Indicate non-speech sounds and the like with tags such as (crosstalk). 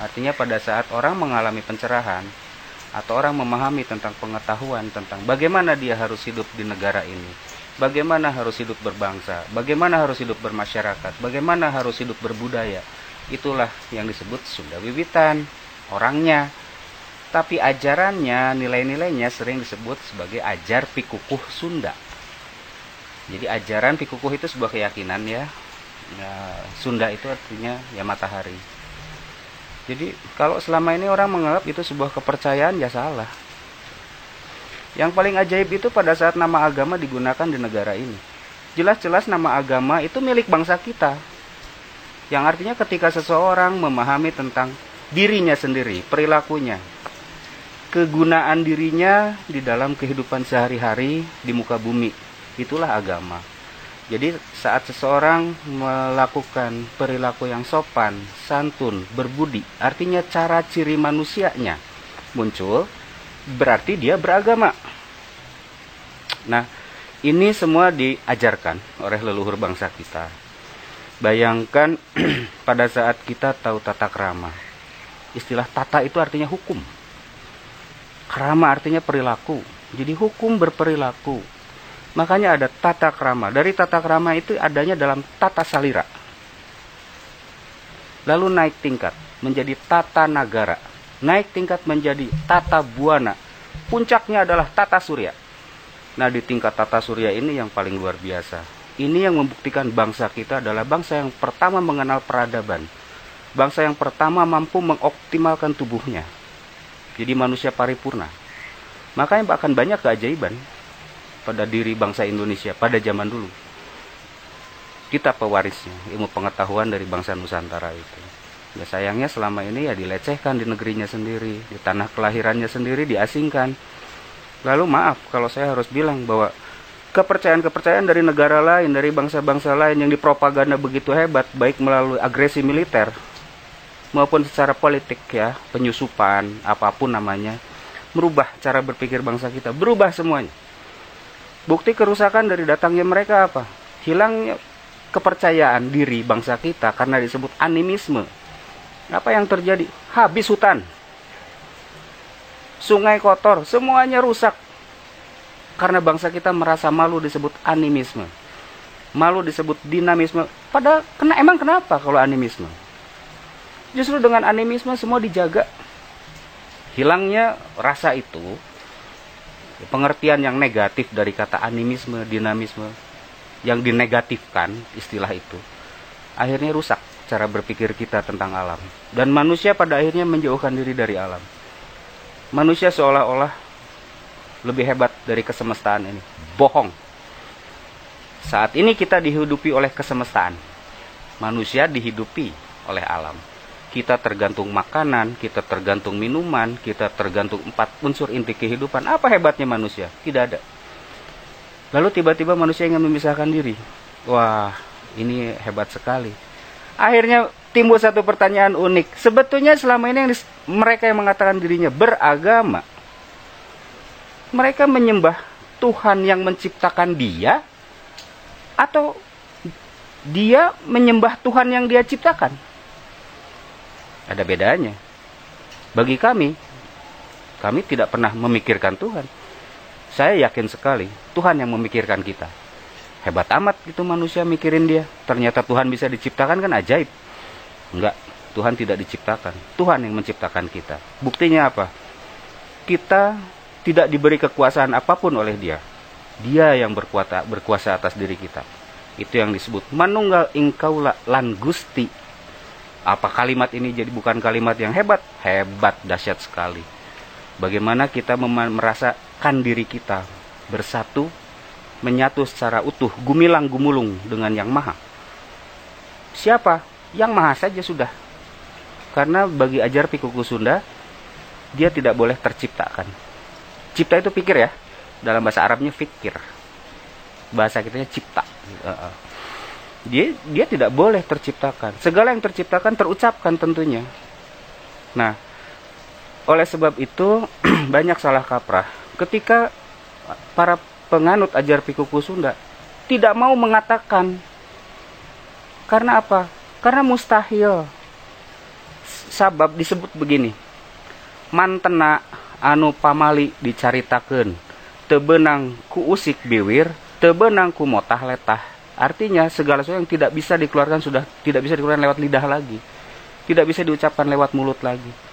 Artinya pada saat orang mengalami pencerahan atau orang memahami tentang pengetahuan tentang bagaimana dia harus hidup di negara ini, bagaimana harus hidup berbangsa, bagaimana harus hidup bermasyarakat, bagaimana harus hidup berbudaya. Itulah yang disebut Sunda Wiwitan, orangnya. Tapi ajarannya, nilai-nilainya sering disebut sebagai ajar pikukuh Sunda. Jadi ajaran pikukuh itu sebuah keyakinan ya. ya Sunda itu artinya ya matahari. Jadi kalau selama ini orang menganggap itu sebuah kepercayaan ya salah. Yang paling ajaib itu pada saat nama agama digunakan di negara ini. Jelas-jelas nama agama itu milik bangsa kita. Yang artinya ketika seseorang memahami tentang dirinya sendiri, perilakunya, kegunaan dirinya di dalam kehidupan sehari-hari di muka bumi, itulah agama. Jadi saat seseorang melakukan perilaku yang sopan, santun, berbudi, artinya cara ciri manusianya muncul, berarti dia beragama. Nah, ini semua diajarkan oleh leluhur bangsa kita. Bayangkan (clears throat) pada saat kita tahu tata krama. Istilah tata itu artinya hukum. Krama artinya perilaku. Jadi hukum berperilaku. Makanya ada tata krama. Dari tata krama itu adanya dalam tata salira. Lalu naik tingkat menjadi tata nagara. Naik tingkat menjadi tata buana. Puncaknya adalah tata surya. Nah di tingkat tata surya ini yang paling luar biasa. Ini yang membuktikan bangsa kita adalah bangsa yang pertama mengenal peradaban. Bangsa yang pertama mampu mengoptimalkan tubuhnya. Jadi manusia paripurna. Makanya bahkan banyak keajaiban pada diri bangsa Indonesia pada zaman dulu. Kita pewarisnya, ilmu pengetahuan dari bangsa Nusantara itu. Ya sayangnya selama ini ya dilecehkan di negerinya sendiri, di tanah kelahirannya sendiri diasingkan. Lalu maaf kalau saya harus bilang bahwa kepercayaan-kepercayaan dari negara lain, dari bangsa-bangsa lain yang dipropaganda begitu hebat, baik melalui agresi militer maupun secara politik ya, penyusupan, apa pun namanya, merubah cara berpikir bangsa kita, berubah semuanya. Bukti kerusakan dari datangnya mereka apa? Hilangnya kepercayaan diri bangsa kita karena disebut animisme. Apa yang terjadi? Habis hutan. Sungai kotor, semuanya rusak. Karena bangsa kita merasa malu disebut animisme. Malu disebut dinamisme. Padahal kena emang kenapa kalau animisme? Justru dengan animisme semua dijaga. Hilangnya rasa itu pengertian yang negatif dari kata animisme, dinamisme yang dinegatifkan istilah itu akhirnya rusak cara berpikir kita tentang alam dan manusia pada akhirnya menjauhkan diri dari alam. Manusia seolah-olah lebih hebat dari kesemestaan ini. Bohong. Saat ini kita dihidupi oleh kesemestaan. Manusia dihidupi oleh alam kita tergantung makanan, kita tergantung minuman, kita tergantung empat unsur inti kehidupan. Apa hebatnya manusia? Tidak ada. Lalu tiba-tiba manusia ingin memisahkan diri. Wah, ini hebat sekali. Akhirnya timbul satu pertanyaan unik. Sebetulnya selama ini yang mereka yang mengatakan dirinya beragama, mereka menyembah Tuhan yang menciptakan dia atau dia menyembah Tuhan yang dia ciptakan? Ada bedanya. Bagi kami, kami tidak pernah memikirkan Tuhan. Saya yakin sekali Tuhan yang memikirkan kita. Hebat amat itu manusia mikirin dia. Ternyata Tuhan bisa diciptakan kan ajaib. Enggak, Tuhan tidak diciptakan. Tuhan yang menciptakan kita. Buktinya apa? Kita tidak diberi kekuasaan apa pun oleh dia. Dia yang berkuasa, berkuasa atas diri kita. Itu yang disebut manunggal ingkaula lan gusti apa kalimat ini jadi bukan kalimat yang hebat? Hebat, dahsyat sekali. Bagaimana kita merasakan diri kita bersatu, menyatu secara utuh, gumilang gumulung dengan yang maha. Siapa? Yang maha saja sudah. Karena bagi ajar pikuku Sunda, dia tidak boleh terciptakan. Cipta itu pikir ya. Dalam bahasa Arabnya fikir. Bahasa kitanya cipta dia dia tidak boleh terciptakan. Segala yang terciptakan terucapkan tentunya. Nah, oleh sebab itu (clears throat) banyak salah kaprah ketika para penganut ajar pikuku Sunda tidak mau mengatakan karena apa? Karena mustahil sabab disebut begini mantena anu pamali dicaritaken tebenang ku usik biwir tebenang ku motah letah artinya segala sesuatu yang tidak bisa dikeluarkan sudah tidak bisa dikeluarkan lewat lidah lagi. Tidak bisa diucapkan lewat mulut lagi